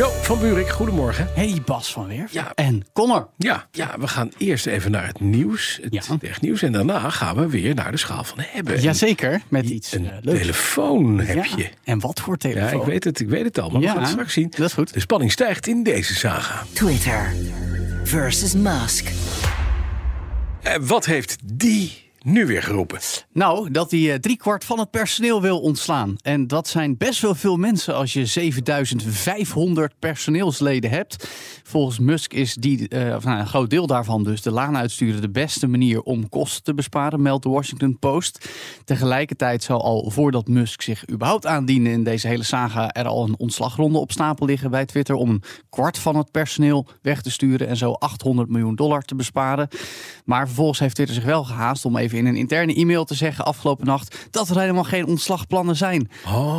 Joe van Buurik, goedemorgen. Hey Bas van Weer. Ja. En Connor. Ja, ja, we gaan eerst even naar het nieuws, het Ja. technieuws. En daarna gaan we weer naar de schaal van hebben. Jazeker, met iets Een eh, leuks. telefoon heb Ja. je. En wat voor Ja, telefoon? ik weet het, ik weet het al, maar we Ja, gaan het straks zien. dat is goed. De spanning stijgt in deze saga. Twitter versus Musk. En wat heeft die nu weer geroepen? Nou, dat hij eh, driekwart van het personeel wil ontslaan. En dat zijn best wel veel mensen als je 7500 personeelsleden hebt. Volgens Musk is die, eh, of nou, een groot deel daarvan dus de laan uitsturen de beste manier om kosten te besparen, meldt de Washington Post. Tegelijkertijd zou al voordat Musk zich überhaupt aandiende in deze hele saga er al een ontslagronde op stapel liggen bij Twitter om een kwart van het personeel weg te sturen en zo 800 miljoen dollar te besparen. Maar vervolgens heeft Twitter zich wel gehaast om even in een interne e-mail te zeggen afgelopen nacht dat er helemaal geen ontslagplannen zijn.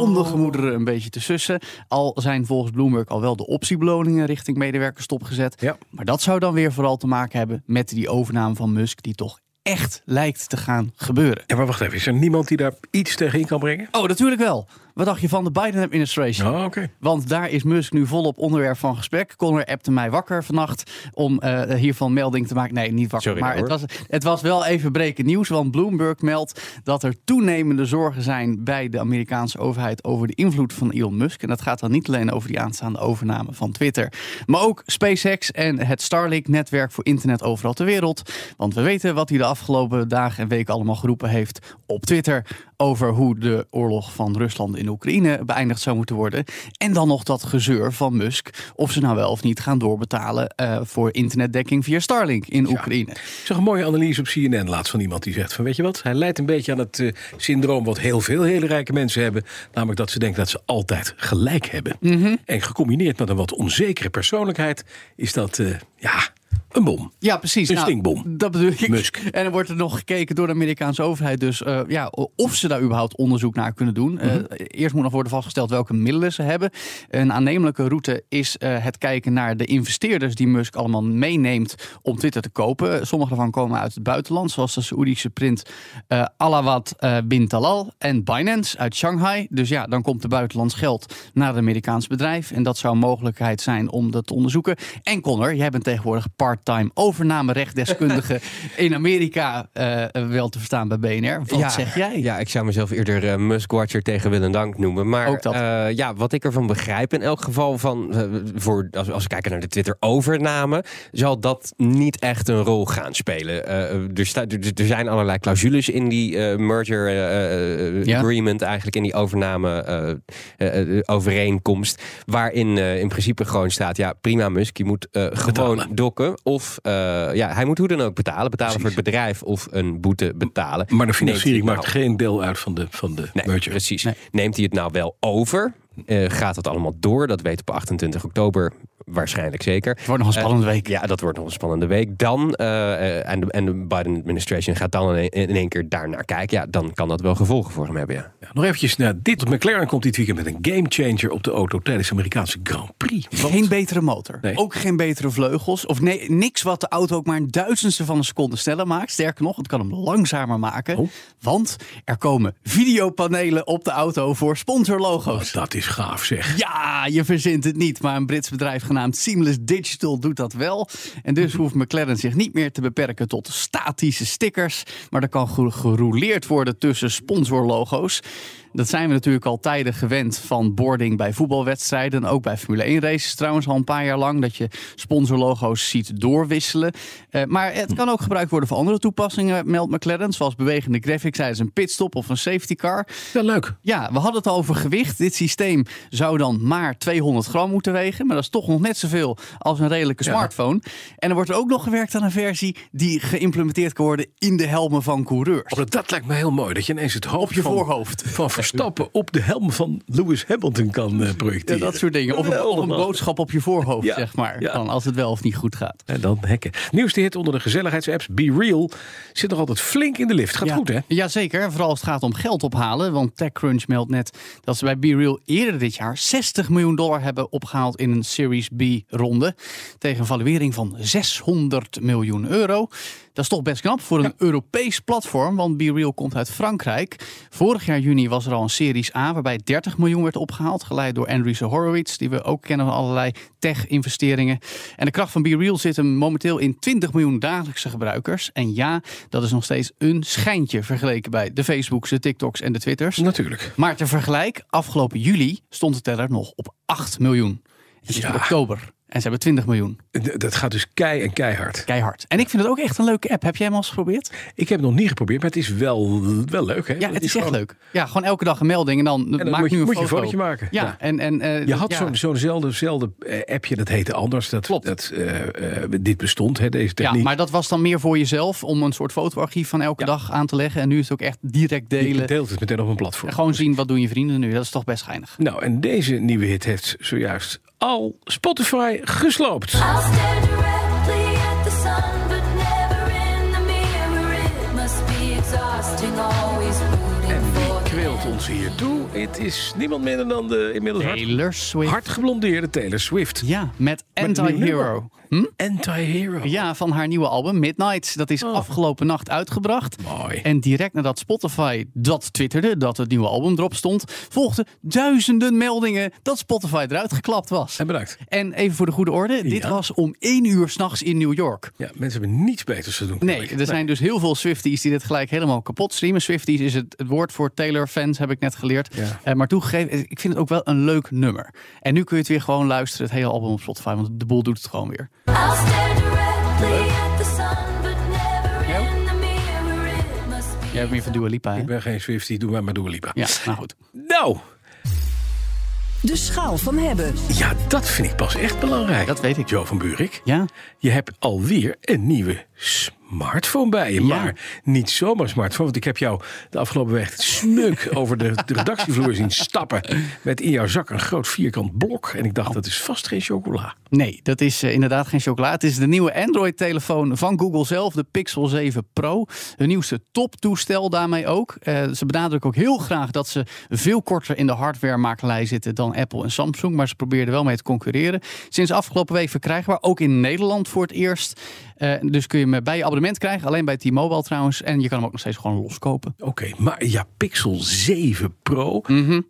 Om de gemoederen een beetje te sussen. Al zijn volgens Bloomberg al wel de optiebeloningen richting medewerkers stopgezet. Ja. Maar dat zou dan weer vooral te maken hebben met die overname van Musk die toch echt lijkt te gaan gebeuren. Ja, maar wacht even, is er niemand die daar iets tegen in kan brengen? Oh, natuurlijk wel. Wat dacht je van de Biden administration? Oh. Want daar is Musk nu volop onderwerp van gesprek. Connor appte mij wakker vannacht om eh, hiervan melding te maken. Nee, niet wakker. Sorry, maar het was, het was wel even brekend nieuws. Want Bloomberg meldt dat er toenemende zorgen zijn bij de Amerikaanse overheid over de invloed van Elon Musk. En dat gaat dan niet alleen over die aanstaande overname van Twitter. Maar ook SpaceX en het Starlink-netwerk voor internet overal ter wereld. Want we weten wat hij de afgelopen dagen en weken allemaal geroepen heeft op Twitter. Over hoe de oorlog van Rusland in Oekraïne beëindigd zou moeten worden. En dan nog dat gezeur van Musk. Of ze nou wel of niet gaan doorbetalen eh, voor internetdekking via Starlink in Oekraïne. Ik zag een mooie analyse op CNN laatst van iemand die zegt van weet je wat, hij leidt een beetje aan het eh, syndroom wat heel veel hele rijke mensen hebben, namelijk dat ze denken dat ze altijd gelijk hebben. Mhm. En gecombineerd met een wat onzekere persoonlijkheid is dat eh, ja een bom. Ja, precies. Een Nou, stinkbom. Dat bedoel ik. Musk. En er wordt er nog gekeken door de Amerikaanse overheid. Dus eh, ja, of ze daar überhaupt onderzoek naar kunnen doen. Eh, eerst moet nog worden vastgesteld welke middelen ze hebben. Een aannemelijke route is eh, het kijken naar de investeerders die Musk allemaal meeneemt om Twitter te kopen. Sommige daarvan komen uit het buitenland, zoals de Saoedische print Alawat eh, bin Talal en Binance uit Shanghai. Dus ja, dan komt er buitenlands geld naar het Amerikaans bedrijf. En dat zou een mogelijkheid zijn om dat te onderzoeken. En Connor, jij bent tegenwoordig part-time overnamerechtdeskundige in Amerika eh, wel te verstaan bij BNR. Wat zeg jij? Ja, ik zou mezelf eerder eh, Muskwatcher tegen Wil en Dank noemen. Maar Ook dat. eh, ja, wat ik ervan begrijp in elk geval van, voor, als, als we kijken naar de Twitter-overname, zal dat niet echt een rol gaan spelen. Er, sta- er, er zijn allerlei clausules in die merger Ja. agreement, eigenlijk in die overname overeenkomst, waarin in principe gewoon staat, ja prima Musk, je moet gewoon dokken of eh, ja, hij moet hoe dan ook betalen, betalen voor het bedrijf of een boete betalen. Maar de financiering maakt nou- geen deel uit van de, van de Nee, merger. precies. Nee. Neemt hij het nou wel over? Eh, gaat het allemaal door? Dat weet op 28 oktober waarschijnlijk zeker. Het wordt nog een spannende Eh, week. Ja, dat wordt nog een spannende week. Dan, eh, en, de, en de Biden administration gaat dan in, in één keer daar naar kijken. Ja, dan kan dat wel gevolgen voor hem hebben, ja. Ja, nog eventjes naar dit. McLaren komt dit weekend met een gamechanger op de auto tijdens de Amerikaanse Grand Prix. Want- Geen betere motor. Nee. Ook geen betere vleugels. Of nee, niks wat de auto ook maar een duizendste van een seconde sneller maakt. Sterker nog, het kan hem langzamer maken. Oh. Want er komen videopanelen op de auto voor sponsorlogo's. dat is Ja, je verzint het niet, maar een Brits bedrijf genaamd Seamless Digital doet dat wel. En dus hoeft McLaren zich niet meer te beperken tot statische stickers, maar er kan ge- gerouleerd worden tussen sponsorlogo's. Dat zijn we natuurlijk al tijden gewend van boarding bij voetbalwedstrijden. En ook bij Formule 1 races trouwens al een paar jaar lang. Dat je sponsorlogo's ziet doorwisselen. Eh, maar het kan ook gebruikt worden voor andere toepassingen, meldt McLaren. Zoals bewegende graphics tijdens een pitstop of een safety car. Ja, leuk. Ja, we hadden het al over gewicht. Dit systeem zou dan maar 200 gram moeten wegen. Maar dat is toch nog net zoveel als een redelijke Ja. smartphone. En er wordt er ook nog gewerkt aan een versie die geïmplementeerd kan worden in de helmen van coureurs. Oh, dat lijkt me heel mooi. Dat je ineens het hoofd Op je van, voorhoofd. van Verstappen op de helm van Lewis Hamilton kan Ja, projecteren. dat soort dingen. Of een, of een Geweldig. boodschap op je voorhoofd, Ja, zeg maar. ja. Van als het wel of niet goed gaat. En dan hekken. Nieuwste hit onder de gezelligheidsapps. Be Real zit nog altijd flink in de lift. Gaat ja. goed, hè? Jazeker, vooral als het gaat om geld ophalen. Want TechCrunch meldt net dat ze bij BeReal eerder dit jaar 60 miljoen dollar hebben opgehaald in een Series B-ronde. Tegen een valuering van 600 miljoen euro. Dat is toch best knap voor een Europees platform, want BeReal komt uit Frankrijk. Vorig jaar juni was er al een Series A waarbij 30 miljoen werd opgehaald, geleid door Andreessen Horowitz, die we ook kennen van allerlei tech-investeringen. En de kracht van BeReal zit hem momenteel in 20 miljoen dagelijkse gebruikers. En ja, dat is nog steeds een schijntje vergeleken bij de Facebooks, de TikToks en de Twitters. Natuurlijk. Maar ter vergelijk, afgelopen juli stond de teller nog op 8 miljoen. Het is Ja. oktober en ze hebben 20 miljoen. Dat gaat dus kei en keihard. Keihard. En ik vind het ook echt een leuke app. Heb jij hem al eens geprobeerd? Ik heb het nog niet geprobeerd, maar het is wel, wel leuk, hè? Ja, het is echt gewoon- leuk. Ja, gewoon elke dag een melding en dan, En dan maak je, nu een moet je een foto. fotootje maken. Ja, en, en eh, Je had ja. zo'n zo'nzelfde zelfde eh, appje, dat heette anders. Dat, Klopt. dat eh, dit bestond, hè, deze Ja, techniek. maar dat was dan meer voor jezelf om een soort fotoarchief van elke Ja. dag aan te leggen. En nu is het ook echt direct Je delen. deelt het meteen op een platform. Gewoon zien wat doen je vrienden nu. Dat is toch best geinig. Nou, en deze nieuwe hit heeft zojuist al Spotify gesloopt. I'll stare directly at the sun, but never in the mirror. It must be exhausting, always rooting En wie kweelt ons hier toe? Het is niemand minder dan de inmiddels hard, Taylor Swift. hard geblondeerde Taylor Swift. Ja, met Anti-Hero. Hm? Anti-hero. Ja, van haar nieuwe album Midnight. Dat is Oh. afgelopen nacht uitgebracht. Mooi. En direct nadat Spotify dat twitterde, dat het nieuwe album erop stond, volgden duizenden meldingen dat Spotify eruit geklapt was. En bedankt. En even voor de goede orde, dit was om één uur s'nachts in New York. Ja, mensen hebben niets beters te doen. Nee, er zijn dus heel veel Swifties die dit gelijk helemaal kapot streamen. Swifties is het, het woord voor Taylor-fans, heb ik net geleerd. Ja. Eh, maar toegegeven, ik vind het ook wel een leuk nummer. En nu kun je het weer gewoon luisteren, het hele album op Spotify, want de boel doet het gewoon weer. I'll stare directly at the sun, but never in the mirror. It must be Jij hebt meer van Dua Lipa, hè? Ik ben geen Swiftie, doe maar maar Dua Lipa. Ja, nou goed. Nou, De schaal van hebben. ja, dat vind ik pas echt belangrijk. Dat weet ik. Joe van Buurik. Ja? Je hebt alweer een nieuwe smartphone bij je. Ja. Maar niet zomaar smartphone. Want ik heb jou de afgelopen week smuk over de, de redactievloer zien stappen. Met in jouw zak een groot vierkant blok. En ik dacht, dat is vast geen chocola. Nee, dat is eh, inderdaad geen chocola. Het is de nieuwe Android-telefoon van Google zelf, de Pixel 7 Pro. Hun nieuwste toptoestel daarmee ook. Eh, ze benadrukken ook heel graag dat ze veel korter in de hardwaremakelij zitten dan Apple en Samsung. Maar ze probeerden wel mee te concurreren. Sinds afgelopen week verkrijgbaar, ook in Nederland voor het eerst. Eh, dus kun je hem bij je abonnement krijgen, alleen bij T-Mobile trouwens. En je kan hem ook nog steeds gewoon loskopen. Oké, maar ja, Pixel 7 Pro.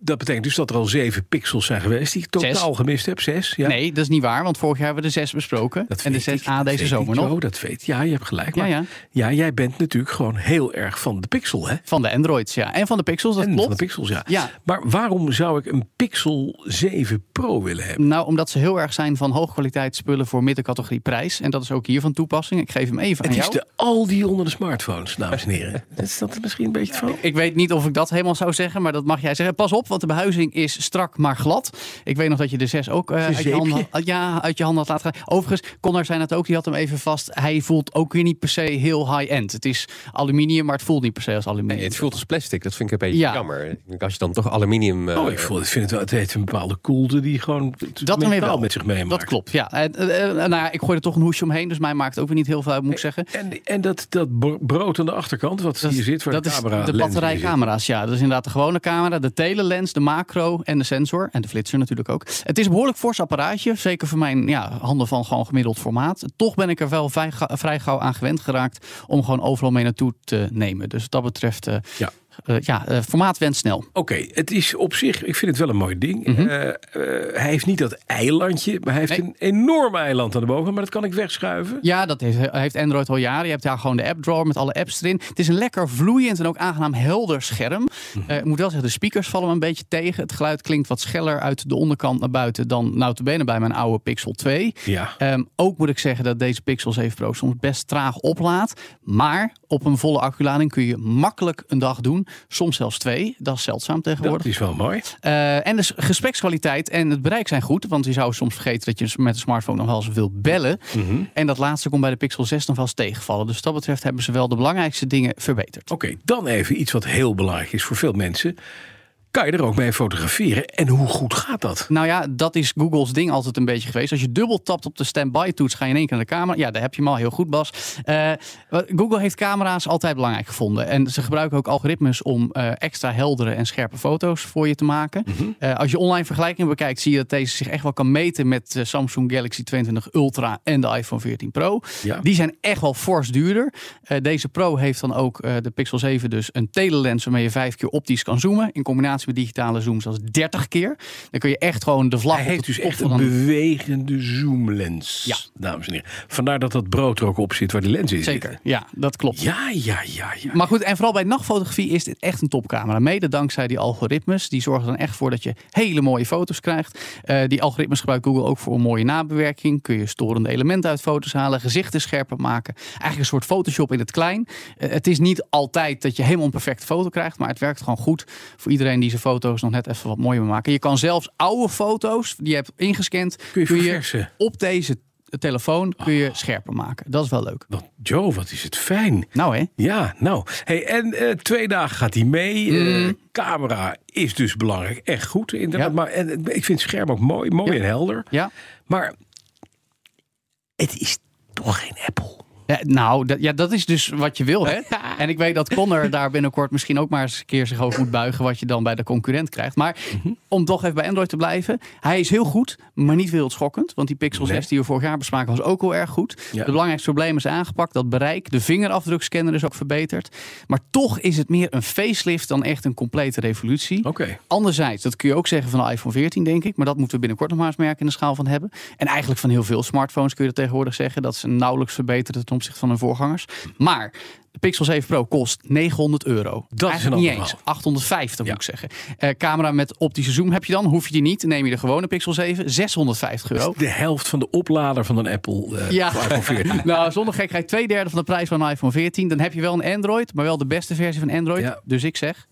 Dat betekent dus dat er al zeven pixels zijn geweest die ik totaal Mhm. Zes. gemist heb. Zes, ja. Nee, dat is niet waar, want vorig jaar hebben we de 6 besproken. Dat en de weet 6A ik, dat deze zomer nog. Dat weet Ja, je hebt gelijk. Ja, Maar, ja. ja, jij bent natuurlijk gewoon heel erg van de Pixel, hè? Van de Androids, ja. En van de Pixels, dat en klopt. van de Pixels, ja. Ja. Maar waarom zou ik een Pixel 7 Pro willen hebben? Nou, omdat ze heel erg zijn van hoogkwaliteit spullen voor middencategorie prijs. En dat is ook hier van toepassing. Ik geef hem even aan Het jou. De Aldi onder de smartphones, dames en heren. is dat misschien een beetje het verhaal? Ik weet niet of ik dat helemaal zou zeggen, maar dat mag jij zeggen. Pas op, want de behuizing is strak maar glad. Ik weet nog dat je de 6 ook eh, uit, je handen, had- ja, uit je handen had laten gaan. Overigens, Connor zei het ook, die had hem even vast. Hij voelt ook weer niet per se heel high-end. Het is aluminium, maar het voelt niet per se als aluminium. Nee, het voelt als plastic. Dat vind ik een beetje Ja. jammer. Als je dan toch aluminium... eh, Oh, ik, voel, ik vind het wel, het heeft een bepaalde koelte die gewoon Dat dan weer metaal wel. met zich meemaakt. Dat klopt, ja. En, eh, nou ja, ik gooi er toch een hoesje omheen, dus mij maakt het ook weer niet heel veel uit, moet ik zeggen. En, en dat, dat bro- brood aan de achterkant, wat Dat, hier zit, waar dat de is camera de in zit. batterijcamera's, ja. Dat is inderdaad de gewone camera, de telelens, de macro en de sensor. En de flitser natuurlijk ook. Het is een behoorlijk fors apparaatje. Zeker voor mijn ja, handen van gewoon gemiddeld formaat. Toch ben ik er wel vrij, vrij gauw aan gewend geraakt om gewoon overal mee naartoe te nemen. Dus wat dat betreft, eh, Ja. Eh, ja, eh, formaat went snel. Oké, het is op zich, ik vind het wel een mooi ding. Mhm. Eh, hij heeft niet dat eilandje, maar hij heeft Nee. een enorm eiland aan de bovenkant. Maar dat kan ik wegschuiven. Ja, dat heeft, heeft Android al jaren. Je hebt daar gewoon de app drawer met alle apps erin. Het is een lekker vloeiend en ook aangenaam helder scherm. Mhm. Ik moet wel zeggen, de speakers vallen me een beetje tegen. Het geluid klinkt wat scheller uit de onderkant naar buiten dan notabene bij mijn oude Pixel 2. Ja. Ehm, ook moet ik zeggen dat deze Pixel 7 Pro soms best traag oplaadt. Maar op een volle acculading kun je makkelijk een dag doen. Soms zelfs twee. Dat is zeldzaam Dat tegenwoordig. is wel mooi. Eh, en de s- gesprekskwaliteit en het bereik zijn goed. Want je zou soms vergeten dat je met een smartphone nog wel eens wil bellen. Mhm. En dat laatste komt bij de Pixel 6 nog wel eens tegenvallen. Dus wat dat betreft hebben ze wel de belangrijkste dingen verbeterd. Oké, dan even iets wat heel belangrijk is voor veel mensen. Kan je er ook mee fotograferen. En hoe goed gaat dat? Nou ja, dat is Google's ding altijd een beetje geweest. Als je dubbel tapt op de standby toets, ga je in één keer naar de camera. Ja, daar heb je hem al heel goed, Bas. Eh, Google heeft camera's altijd belangrijk gevonden. En ze gebruiken ook algoritmes om eh, extra heldere en scherpe foto's voor je te maken. Eh, als je online vergelijking bekijkt, zie je dat deze zich echt wel kan meten met de Samsung Galaxy 22 Ultra en de iPhone 14 Pro. Ja. Die zijn echt wel fors duurder. Deze Pro heeft dan ook de Pixel 7 dus een telelens waarmee je vijf keer optisch kan zoomen. In combinatie met digitale zooms als 30 keer. Dan kun je echt gewoon de vlag Hij op heeft dus echt een een- bewegende zoomlens. Ja. Dames en heren. Vandaar dat dat brood er ook op zit waar de lens in zit. Zeker, ja, dat klopt. Ja, ja, ja, ja. Maar goed, en vooral bij nachtfotografie is dit echt een topcamera. Mede dankzij die algoritmes. Die zorgen dan echt voor dat je hele mooie foto's krijgt. Eh, die algoritmes gebruikt Google ook voor een mooie nabewerking. Kun je storende elementen uit foto's halen. Gezichten scherper maken. Eigenlijk een soort Photoshop in het klein. Eh, het is niet altijd dat je helemaal een perfecte foto krijgt. Maar het werkt gewoon goed voor iedereen die foto's nog net even wat mooier maken. Je kan zelfs oude foto's die je hebt ingescand. Kun je verversen. op deze telefoon kun je scherper maken. Dat is wel leuk. Wat, Joe, wat is het fijn. Nou hè? Ja, nou. Hey, en eh, twee dagen gaat hij mee. Eh, Mm. camera is dus belangrijk. Echt goed. Inderdaad. Ja. Maar en, eh, ik vind het scherm ook mooi. Mooi Ja. en helder. Ja. Maar het is toch geen Apple. Ja, nou, dat, ja, dat is dus wat je wil. Hè? En ik weet dat Connor daar binnenkort misschien ook maar eens een keer zich over moet buigen. wat je dan bij de concurrent krijgt. Maar om toch even bij Android te blijven. Hij is heel goed, maar niet wereldschokkend. Want die Pixel 6 die we vorig jaar bespraken was ook heel erg goed. Ja. Het belangrijkste probleem is aangepakt. Dat bereik, de vingerafdrukscanner is ook verbeterd. Maar toch is het meer een facelift dan echt een complete revolutie. Oké. Anderzijds, dat kun je ook zeggen van de iPhone 14, denk ik. Maar dat moeten we binnenkort nog maar eens merken in de schaal van hebben. En eigenlijk van heel veel smartphones kun je dat tegenwoordig zeggen. Dat ze nauwelijks verbeteren ten opzichte van hun voorgangers. Maar de Pixel 7 Pro kost 900 euro. Dat is Eigenlijk niet eens. 850 Ja. moet ik zeggen. Eh, camera met optische zoom heb je dan. Hoef je die niet. Neem je de gewone Pixel 7. 650 euro. De helft van de oplader van een Apple. eh, Ja, iPhone 14. nou zonder gekheid twee derde van de prijs van een iPhone 14. Dan heb je wel een Android, maar wel de beste versie van Android. Ja. Dus ik zeg,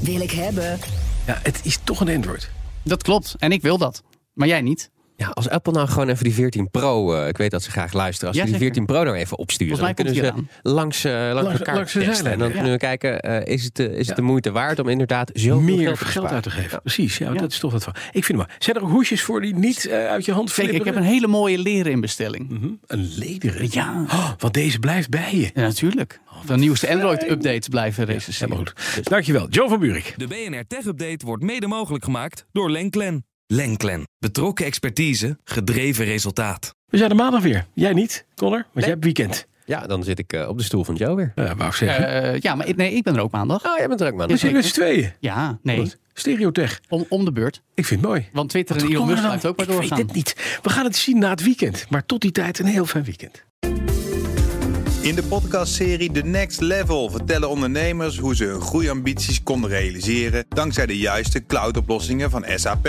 Wil ik hebben. Ja, het is toch een Android. dat klopt. En ik wil dat. Maar jij niet. Ja, als Apple nou gewoon even die 14 Pro, eh, ik weet dat ze graag luisteren, als Ja, ze die zeker. 14 Pro nou even opsturen, dan kunnen ze langs, eh, langs, Langs- elkaar langs testen. En dan ja. kunnen we kijken, eh, is het, is Ja. het de moeite waard om inderdaad zoveel Meer geld, uit te geven. Ja. Precies, ja, Ja. dat is toch wat van. Ik vind het maar. Zijn er ook hoesjes voor die niet uit je hand Zeker, ik heb een hele mooie leren in bestelling. Mhm, Een lederen. Ja. Oh, want deze blijft bij je. Ja, natuurlijk. De nieuwste Android-updates blijven recenseren. Helemaal goed. Dankjewel. Joe van Buurik. De BNR Tech Update wordt mede mogelijk gemaakt door Lenklen. Lenklen. Betrokken expertise, gedreven resultaat. We zijn er maandag weer. Jij niet, Connor? Want jij hebt weekend. Ja, dan zit ik eh, op de stoel van Joe weer. Ja, wou ik zeggen. Eh, ja, maar ik- nee, ik ben er ook maandag. Oh, jij bent er ook, man. we zitten met z'n tweeën. Ja, nee? Stereotech. om, om de beurt. Ik vind het mooi. Want Twitter en Elon Musk blijft ook maar Ik doorgaan. weet het niet. We gaan het zien na het weekend. Maar tot die tijd een heel fijn weekend. In de podcastserie The Next Level vertellen ondernemers hoe ze hun groeiambities konden realiseren dankzij de juiste cloudoplossingen van SAP.